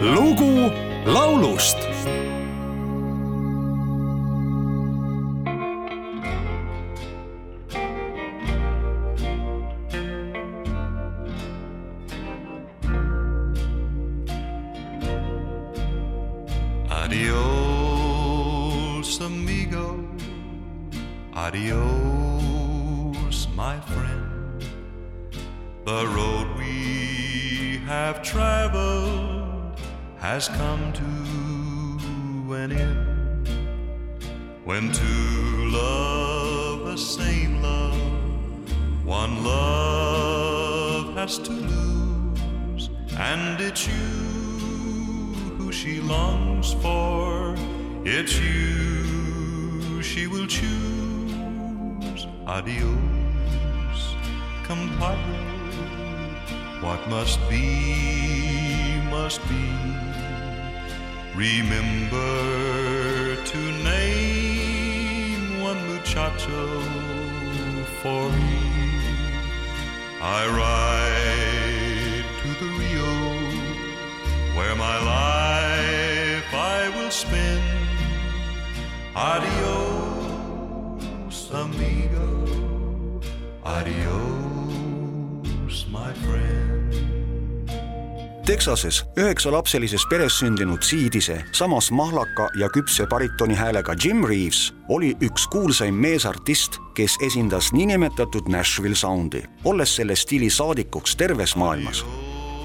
lugu laulust Adios, amigo. Adios, my friend. The road we have traveled has come to an end. When two love the same love, one love has to lose, and it's you who she longs for. It's you she will choose. Adios, compadre. What must be, must be. Remember to name one muchacho for me. I ride to the Rio where my life I will spend. Adios, amigo. Adios, Texases üheksalapselises peres sündinud siidise, samas mahlaka ja küpse baritoni häälega Jim Reeves oli üks kuulsaim meesartist, kes esindas niinimetatud Nashville Soundi, olles selle stiili saadikuks terves maailmas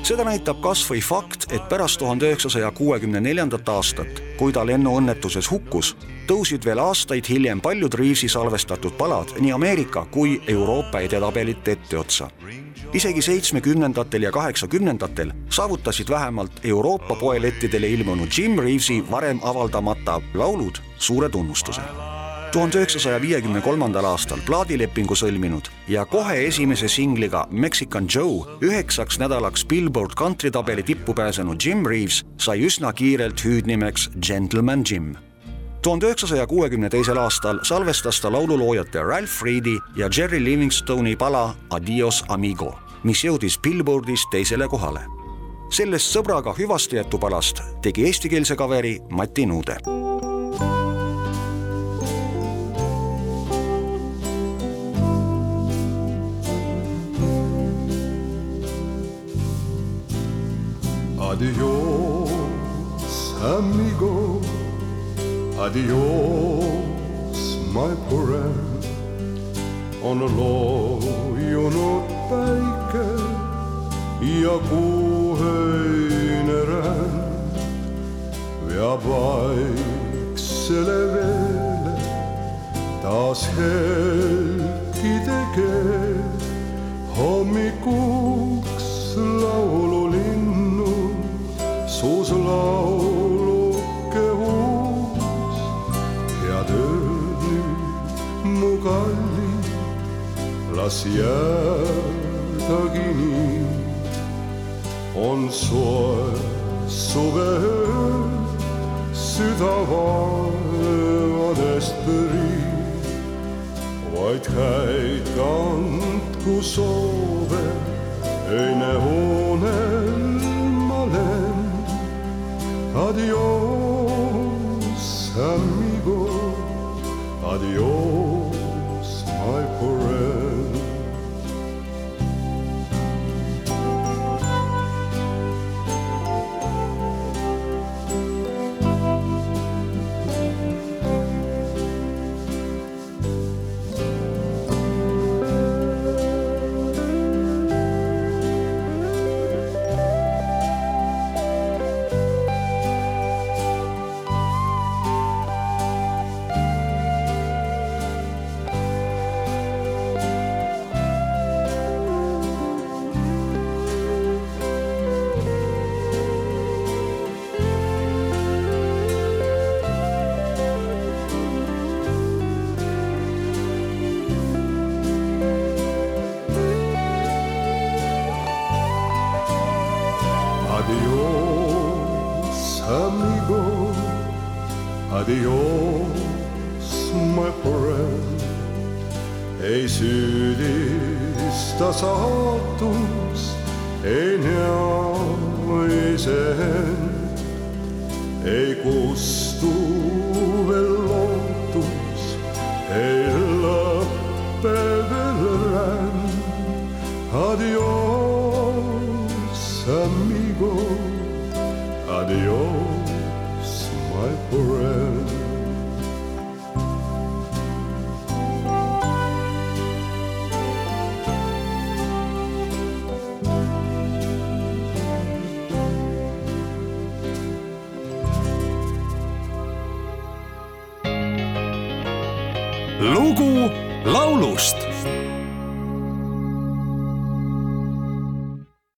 seda näitab kas või fakt, et pärast tuhande üheksasaja kuuekümne neljandat aastat, kui ta lennuõnnetuses hukkus, tõusid veel aastaid hiljem paljud Reavesi salvestatud palad nii Ameerika kui Euroopa edetabelite etteotsa. isegi seitsmekümnendatel ja kaheksakümnendatel saavutasid vähemalt Euroopa poelettidele ilmunud Jim Reavesi varem avaldamata laulud suure tunnustuse tuhande üheksasaja viiekümne kolmandal aastal plaadilepingu sõlminud ja kohe esimese singliga Mexican Joe üheksaks nädalaks Billboard kantritabeli tippu pääsenud Jim Reeves sai üsna kiirelt hüüdnimeks Gentleman Jim. tuhande üheksasaja kuuekümne teisel aastal salvestas ta laululoojate Ralph Reedi ja Jerry Livingstone'i pala Adios amigo, mis jõudis Billboardis teisele kohale. sellest sõbraga hüvastijätu palast tegi eestikeelse kaveri Mati Nuude amigo. Adios, my friend. on loojunud päike ja kuuhöine ränd veab vaiksele veele taas helkide keel hommikuks laululinnu suus lauluke mu kallid, las jäädagi nii. on soe suveöö, süda vaevadest pürib, vaid häid kandku soove, öine unel ma len. Adios, amigo, adios, Adios, my friend. ei süüdista saatus, ei näe iseend. ei kustu veel lootus, ei lõppe veel ränd. Adios, amigo, adios, my friend. Lugu laulust